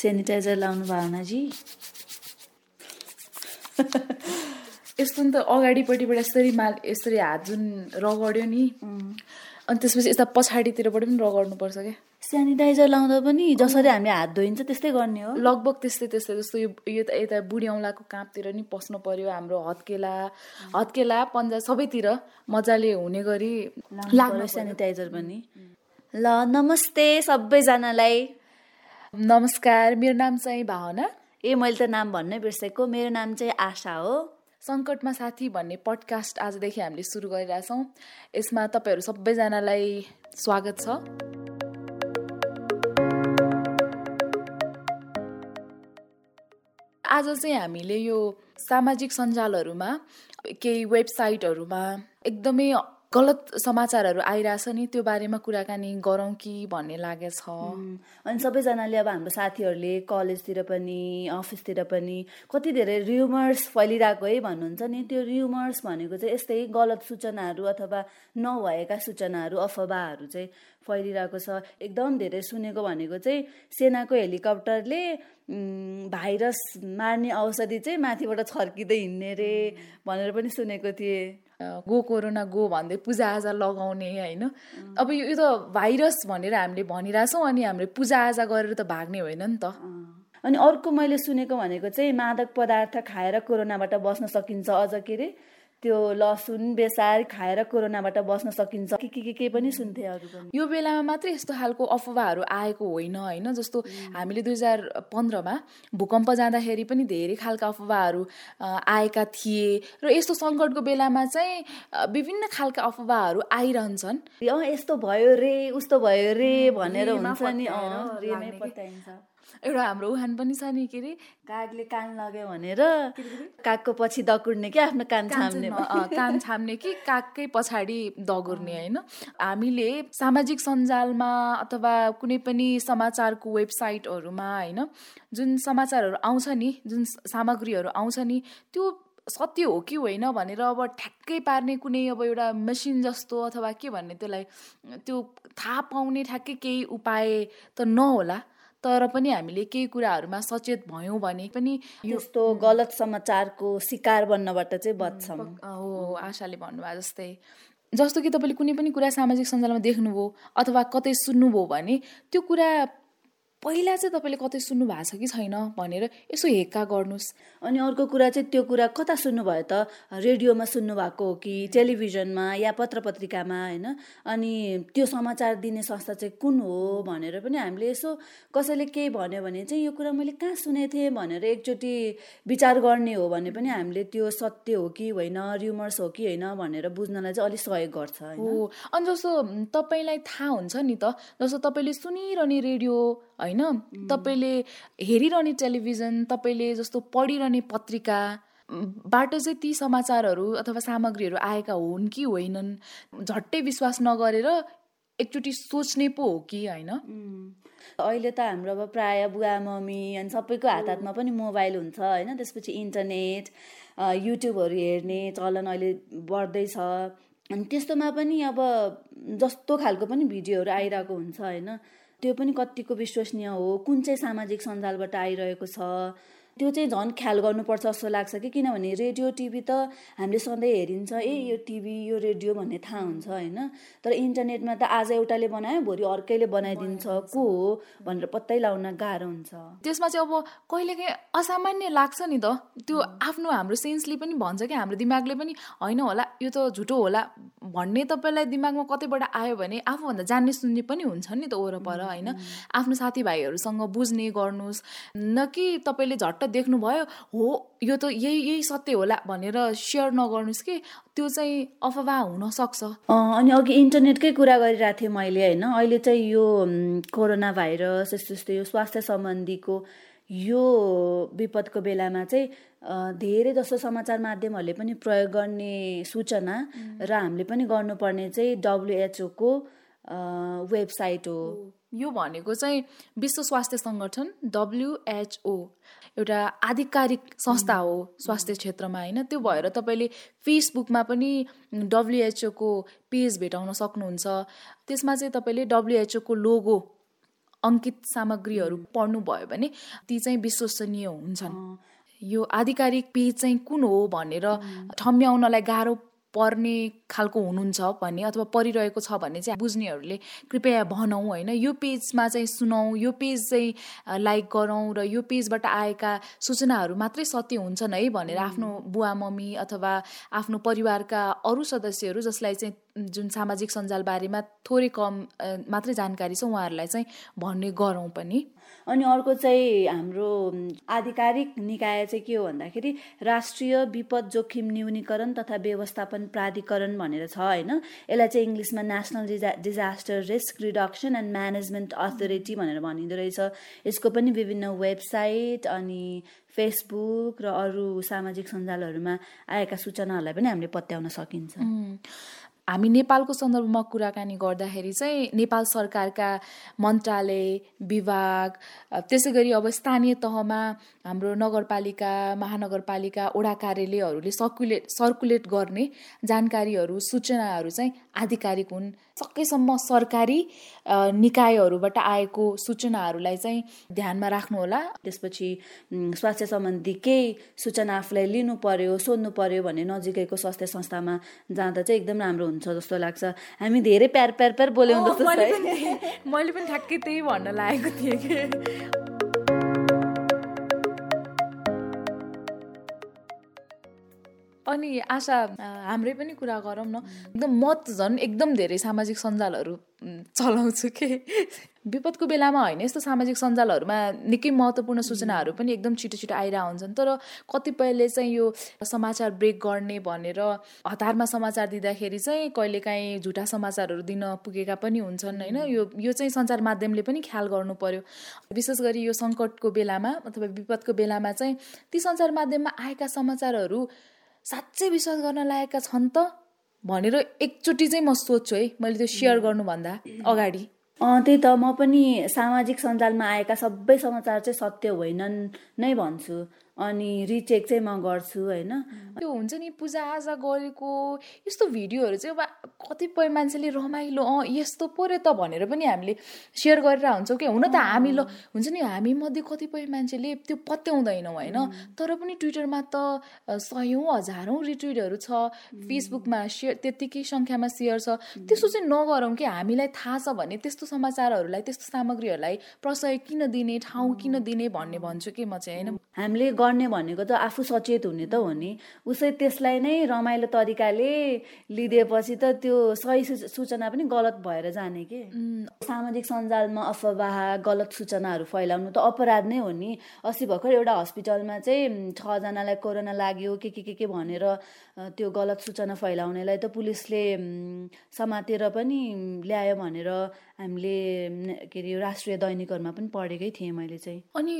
Sanitiser लाउनु भावनाजी यस्तो नि त अगाडिपट्टिबाट यसरी माल यसरी हात जुन रगड्यो नि अनि त्यसपछि यता पछाडितिरबाट पनि रगड्नुपर्छ क्या सेनिटाइजर लाउँदा पनि जसरी हामीले हात धोइन्छ त्यस्तै गर्ने हो। लगभग त्यस्तै त्यस्तै जस्तो यो त यता बुढी औँलाको काँपतिर नि पस्नु पर्यो हाम्रो हत्केला हत्केला पन्जा सबैतिर मजाले हुने गरी लाग्नु सेनिटाइजर पनि। ल नमस्ते सबैजनालाई। नमस्कार मेरो नाम चाहिँ भावना। ए मैले त नाम भन्नै बिर्सेको। मेरो नाम चाहिँ आशा हो। सङ्कटमा साथी भन्ने पडकास्ट आजदेखि हामीले सुरु गरिरहेछौँ। यसमा तपाईँहरू सबैजनालाई स्वागत छ। आज चाहिँ हामीले यो सामाजिक सञ्जालहरूमा केही वेबसाइटहरूमा एकदमै गलत समाचारहरू आइरहेछ नि त्यो बारेमा कुराकानी गरौँ कि भन्ने लागेछ। अनि सबैजनाले अब हाम्रो साथीहरूले कलेजतिर पनि अफिसतिर पनि कति धेरै र्युमर्स फैलिरहेको है भन्नुहुन्छ नि। त्यो र्युमर्स भनेको चाहिँ यस्तै गलत सूचनाहरू अथवा नभएका सूचनाहरू अफवाहहरू चाहिँ फैलिरहेको छ। एकदम धेरै सुनेको भनेको चाहिँ सेनाको हेलिकप्टरले भाइरस मार्ने औषधि चाहिँ माथिबाट छर्किँदै हिँड्ने रे भनेर पनि सुनेको थिएँ। गो कोरोना गो भन्दै पूजाआजा लगाउने होइन? अब यो त भाइरस भनेर हामीले भनिरहेछौँ अनि हामीले पूजाआजा गरेर त भाग्ने होइन नि त। अनि अर्को मैले सुनेको भनेको चाहिँ मादक पदार्थ खाएर कोरोनाबाट बस्न सकिन्छ अझ के अरे त्यो लसुन बेसार खाएर कोरोनाबाट बस्न सकिन्छ। के के के के पनि सुन्थे अरू पनि। यो बेलामा मात्रै यस्तो खालको अफवाहहरू आएको होइन होइन? जस्तो हामीले दुई हजार पन्ध्रमा भूकम्प जाँदाखेरि पनि धेरै खालका अफवाहहरू आएका थिए। र यस्तो सङ्कटको बेलामा चाहिँ विभिन्न खालका अफवाहहरू आइरहन्छन्। यस्तो भयो रे उस्तो भयो रे भनेर हुन्छ नि। एउटा हाम्रो उहान पनि छ नि के अरे कागले कान लग्यो भनेर कागको पछि दगुर्ने कि आफ्नो कान छाम्ने कान छाम्ने कि कागकै पछाडि दगुर्ने होइन? हामीले सामाजिक सञ्जालमा अथवा कुनै पनि समाचारको वेबसाइटहरूमा होइन? जुन समाचारहरू आउँछ नि जुन सामग्रीहरू आउँछ नि त्यो सत्य हो कि होइन भनेर अब ठ्याक्कै पार्ने कुनै अब एउटा मेसिन जस्तो अथवा के भन्ने त्यसलाई त्यो थाहा पाउने ठ्याक्कै केही उपाय त नहोला। तर पनि हामीले केही कुराहरूमा सचेत भयौँ भने पनि यस्तो गलत समाचारको शिकार बन्नबाट चाहिँ बच्छौँ। हो आशाले भन्नुभयो जस्तै। जस्तो कि तपाईँले कुनै पनि कुरा सामाजिक सञ्जालमा देख्नुभयो अथवा कतै सुन्नुभयो भने त्यो कुरा पहिला चाहिँ तपाईँले कतै सुन्नु भएको छ कि छैन भनेर यसो हेक्का गर्नुहोस्। अनि अर्को कुरा चाहिँ त्यो कुरा कता सुन्नुभयो त? रेडियोमा सुन्नुभएको हो कि टेलिभिजनमा या पत्र पत्रिकामा होइन? अनि त्यो समाचार दिने संस्था चाहिँ कुन हो भनेर पनि हामीले यसो कसैले केही भन्यो भने चाहिँ यो कुरा मैले कहाँ सुनेको थिएँ भनेर एकचोटि विचार गर्ने हो भने पनि हामीले त्यो सत्य हो कि होइन र्युमर्स हो कि होइन भनेर बुझ्नलाई चाहिँ अलिक सहयोग गर्छ हो। अनि जस्तो तपाईँलाई थाहा हुन्छ नि त जस्तो तपाईँले सुनिरहने रेडियो होइन? तपाईँले हेरिरहने टेलिभिजन तपाईँले जस्तो पढिरहने पत्रिका बाट चाहिँ ती समाचारहरू अथवा सामग्रीहरू आएका हुन् कि होइनन्? झट्टै विश्वास नगरेर एकचोटि सोच्ने पो हो कि होइन? अहिले त हाम्रो अब प्रायः बुवा मम्मी अनि सबैको हात हातमा पनि मोबाइल हुन्छ होइन? त्यसपछि इन्टरनेट युट्युबहरू हेर्ने चलन अहिले बढ्दैछ अनि त्यस्तोमा पनि अब जस्तो खालको पनि भिडियोहरू आइरहेको हुन्छ होइन? त्यो पनि कतिको विश्वसनीय हो। कुन चाहिँ सामाजिक सञ्जालबाट आइरहेको छ? त्यो चाहिँ झन् ख्याल गर्नुपर्छ जस्तो लाग्छ कि किनभने रेडियो टिभी त हामीले सधैँ हेरिन्छ ए यो टिभी यो रेडियो भन्ने थाहा हुन्छ होइन? तर इन्टरनेटमा त आज एउटाले बनायो भोलि अर्कैले बनाइदिन्छ को हो भनेर पत्तै लाउन गाह्रो हुन्छ। त्यसमा चाहिँ अब कहिलेकाहीँ असामान्य लाग्छ नि त। त्यो आफ्नो हाम्रो सेन्सले पनि भन्छ कि हाम्रो दिमागले पनि होइन होला यो त झुटो होला भन्ने तपाईँलाई दिमागमा कतैबाट आयो भने आफूभन्दा जान्ने सुन्ने पनि हुन्छ नि त वरपर होइन? आफ्नो साथीभाइहरूसँग बुझ्ने गर्नुहोस्। न कि तपाईँले झट्ट देख्नुभयो हो यो त यही यही सत्य होला भनेर सेयर नगर्नुहोस् कि त्यो चाहिँ अफवाह हुनसक्छ अनि अघि इन्टरनेटकै कुरा गरिरहेको थिएँ मैले होइन? अहिले चाहिँ यो कोरोना भाइरस यस्तो यस्तो यो स्वास्थ्य सम्बन्धीको यो विपदको बेलामा चाहिँ धेरै जसो समाचार माध्यमहरूले पनि प्रयोग गर्ने सूचना र हामीले पनि गर्नुपर्ने चाहिँ डब्लुएचओको वेबसाइट हो। यो भनेको चाहिँ विश्व स्वास्थ्य सङ्गठन डब्लुएचओ एउटा आधिकारिक संस्था हो स्वास्थ्य क्षेत्रमा होइन? त्यो भएर तपाईँले फेसबुकमा पनि डब्लुएचओको पेज भेटाउन सक्नुहुन्छ। त्यसमा चाहिँ तपाईँले डब्लुएचओको लोगो अङ्कित सामग्रीहरू पढ्नुभयो भने ती चाहिँ विश्वसनीय हुन्छन्। यो आधिकारिक पेज चाहिँ कुन हो भनेर ठम्ब्याउनलाई गाह्रो पर्ने खालको हुनुहुन्छ भने अथवा परिरहेको छ भने चाहिँ बुझ्नेहरूले कृपया भनौँ होइन। यो पेजमा चाहिँ सुनौँ यो पेज चाहिँ लाइक गरौँ र यो पेजबाट आएका सूचनाहरू मात्रै सत्य हुन्छन् है भनेर आफ्नो बुवा मम्मी अथवा आफ्नो परिवारका अरू सदस्यहरू जसलाई चाहिँ जुन सामाजिक सञ्जाल बारेमा थोरै कम मात्रै जानकारी छ उहाँहरूलाई चाहिँ भन्ने गरौँ पनि। अनि अर्को चाहिँ हाम्रो आधिकारिक निकाय चाहिँ के हो भन्दाखेरि राष्ट्रिय विपद जोखिम न्यूनीकरण तथा व्यवस्थापन प्राधिकरण भनेर छ होइन? यसलाई चाहिँ इङ्ग्लिसमा national disa disaster risk reduction and management authority भनेर भनिँदो रहेछ। यसको पनि विभिन्न वेबसाइट अनि फेसबुक र अरू सामाजिक सञ्जालहरूमा आएका सूचनाहरूलाई पनि हामीले पत्याउन सकिन्छ। हामी नेपालको सन्दर्भमा कुराकानी गर्दाखेरि चाहिँ नेपाल सरकारका मन्त्रालय विभाग त्यसै गरी अब स्थानीय तहमा हाम्रो नगरपालिका महानगरपालिका वडा कार्यालयहरूले सर्कुलेट सर्कुलेट गर्ने जानकारीहरू सूचनाहरू चाहिँ आधिकारिक हुन्। सकेसम्म सरकारी निकायहरूबाट आएको सूचनाहरूलाई चाहिँ ध्यानमा राख्नुहोला। त्यसपछि स्वास्थ्य सम्बन्धी केही सूचना आफूलाई लिनु पर्यो सोध्नु पर्यो भने नजिकैको स्वास्थ्य संस्थामा जाँदा चाहिँ एकदम राम्रो हुन्छ जस्तो लाग्छ। हामी धेरै प्यार प्यार प्यार बोल्यौँ जस्तो मैले पनि ठ्याक्कै त्यही भन्न लागेको थिएँ कि। अनि आशा हाम्रै पनि कुरा गरौँ न। एकदम म त झन् एकदम धेरै सामाजिक सञ्जालहरू चलाउँछु के। विपदको बेलामा होइन यस्तो सामाजिक सञ्जालहरूमा निकै महत्त्वपूर्ण सूचनाहरू पनि एकदम छिटो छिटो आइरह हुन्छन्। तर कतिपयले चाहिँ यो समाचार ब्रेक गर्ने भनेर हतारमा समाचार दिँदाखेरि चाहिँ कहिलेकाहीँ झुटा समाचारहरू दिन पुगेका पनि हुन्छन् होइन? यो यो चाहिँ सञ्चार माध्यमले पनि ख्याल गर्नु पर्यो। विशेष गरी यो सङ्कटको बेलामा अथवा विपदको बेलामा चाहिँ ती सञ्चार माध्यममा आएका समाचारहरू साँच्चै विश्वास गर्न लागेका छन् त? भनेर एकचोटि चाहिँ म सोध्छु है। मैले त्यो सेयर गर्नुभन्दा अगाडि। त्यही त। म पनि सामाजिक सञ्जालमा आएका सबै समाचार चाहिँ सत्य होइनन् नै भन्छु। अनि रिचेक चाहिँ म गर्छु होइन? त्यो हुन्छ नि पूजाआजा गरेको यस्तो भिडियोहरू चाहिँ अब कतिपय मान्छेले रमाइलो अँ यस्तो पऱ्यो त भनेर पनि हामीले सेयर गरेर हुन्छौँ कि? हुन त हामी ल हुन्छ नि हामी मध्ये कतिपय मान्छेले त्यो पत्याउँदैनौँ होइन? तर पनि ट्विटरमा त सयौँ हजारौँ रिट्विटहरू छ फेसबुकमा सेयर त्यत्तिकै सङ्ख्यामा सेयर छ। त्यस्तो चाहिँ नगरौँ कि? हामीलाई थाहा छ भने त्यस्तो समाचारहरूलाई त्यस्तो सामग्रीहरूलाई प्रशय किन दिने ठाउँ किन दिने भन्ने भन्छु कि म चाहिँ होइन? हामीले गर्ने भनेको त आफू सचेत हुने त हो नि। उसै त्यसलाई नै रमाइलो तरिकाले लिदिएपछि त त्यो सही सूचना पनि गलत भएर जाने कि? सामाजिक सञ्जालमा अफवाह गलत सूचनाहरू फैलाउनु त अपराध नै हो नि। अस्ति भर्खर एउटा हस्पिटलमा चाहिँ छजनालाई कोरोना लाग्यो के के के के भनेर त्यो गलत सूचना फैलाउनेलाई त पुलिसले समातेर पनि ल्यायो भनेर हामीले के अरे राष्ट्रिय दैनिकहरूमा पनि पढेकै थिएँ मैले चाहिँ। अनि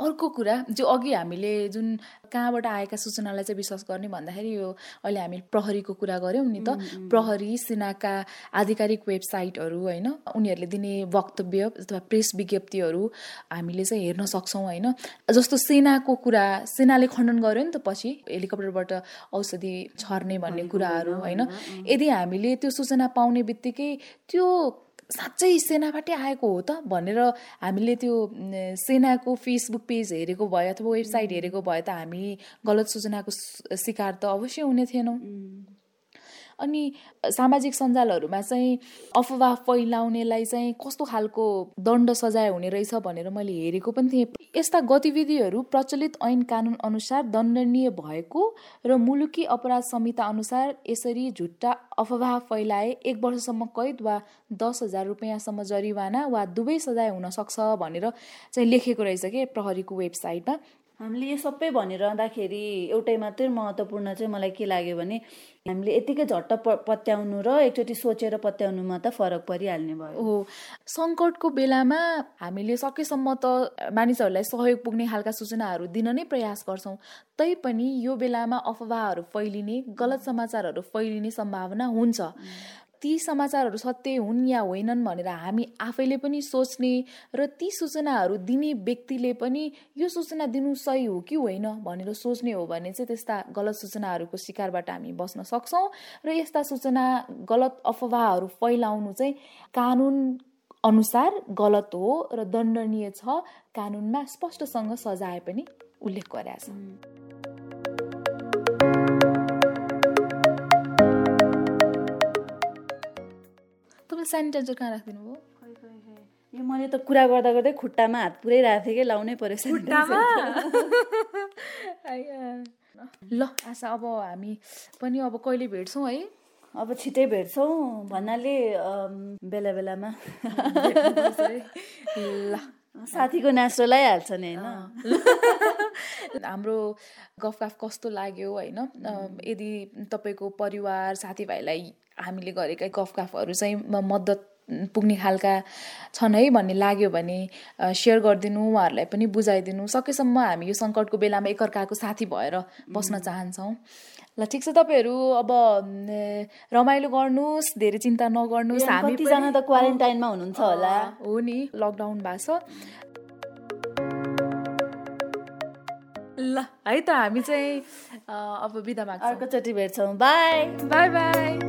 अर्को कुरा जो अघि हामीले जुन कहाँबाट आएका सूचनालाई चाहिँ विश्वास गर्ने भन्दाखेरि यो अहिले हामी प्रहरीको कुरा गऱ्यौँ नि त। प्रहरी सेनाका आधिकारिक वेबसाइटहरू होइन उनीहरूले दिने वक्तव्य अथवा प्रेस विज्ञप्तिहरू हामीले चाहिँ हेर्न सक्छौँ होइन। जस्तो सेनाको कुरा सेनाले खण्डन गर्यो नि त पछि हेलिकप्टरबाट औषधि छर्ने भन्ने कुराहरू होइन। यदि हामीले त्यो सूचना पाउने बित्तिकै त्यो साँच्चै सेनाबाटै आएको हो त भनेर हामीले त्यो सेनाको फेसबुक पेज हेरेको भए अथवा वेबसाइट हेरेको भए त हामी गलत सूचनाको शिकार त अवश्य हुने थिएनौँ। अनि सामाजिक सञ्जालहरूमा चाहिँ अफवाह फैलाउनेलाई चाहिँ कस्तो खालको दण्ड सजाय हुने रहेछ भनेर मैले हेरेको पनि थिएँ। यस्ता गतिविधिहरू प्रचलित ऐन कानुन अनुसार दण्डनीय भएको र मुलुकी अपराध संहिता अनुसार यसरी झुट्टा अफवाह फैलाए एक वर्षसम्म कैद वा दस हजार रुपियाँसम्म जरिवाना वा दुवै सजाय हुन सक्छ भनेर चाहिँ लेखेको रहेछ कि प्रहरीको वेबसाइटमा। हामीले यो सबै भनिरहँदाखेरि एउटै मात्रै महत्त्वपूर्ण चाहिँ मलाई के लाग्यो भने हामीले यतिकै झट्ट प पत्याउनु र एकचोटि सोचेर पत्याउनुमा त फरक परिहाल्ने भयो। हो सङ्कटको बेलामा हामीले सकेसम्म त मानिसहरूलाई सहयोग पुग्ने खालका सूचनाहरू दिन नै प्रयास गर्छौँ तैपनि यो बेलामा अफवाहहरू फैलिने गलत समाचारहरू फैलिने सम्भावना हुन्छ। ती समाचारहरू सत्य हुन् या होइनन् भनेर हामी आफैले पनि सोच्ने र ती सूचनाहरू दिने व्यक्तिले पनि यो सूचना दिनु सही हो कि होइन भनेर सोच्ने हो भने चाहिँ त्यस्ता गलत सूचनाहरूको शिकारबाट हामी बस्न सक्छौँ र यस्ता सूचना गलत अफवाहहरू फैलाउनु चाहिँ कानुन अनुसार गलत हो र दण्डनीय छ। कानुनमा स्पष्टसँग सजाय पनि उल्लेख गरेका छ तपाईँले सेनिटाइजर कहाँ राखिदिनु भयो? यो मैले त कुरा गर्दा गर्दै खुट्टामा हात पुरै राखेको थिएँ कि लाउनै पऱ्यो ल आशा अब हामी पनि अब कहिले भेट्छौँ है? अब छिटै भेट्छौँ भन्नाले बेला बेलामा। ल। साथीको नास्रो लगाइहाल्छ नि होइन? हाम्रो गफगाफ कस्तो लाग्यो होइन? यदि तपाईँको परिवार साथीभाइलाई हामीले गरेका गफगाफहरू चाहिँ मद्दत पुग्ने खालका छन् है भन्ने लाग्यो भने सेयर गरिदिनु उहाँहरूलाई पनि बुझाइदिनु। सकेसम्म हामी यो सङ्कटको बेलामा एकअर्काको साथी भएर बस्न चाहन्छौँ। ल ठिक छ तपाईँहरू अब रमाइलो गर्नुहोस् धेरै चिन्ता नगर्नुहोस्। हामी त क्वारेन्टाइनमा हुनुहुन्छ होला। हो नि लकडाउन भएको छ। ल है त हामी चाहिँ अब बिदा माग्छौँ। अर्कोचोटि भेट्छौँ। By by by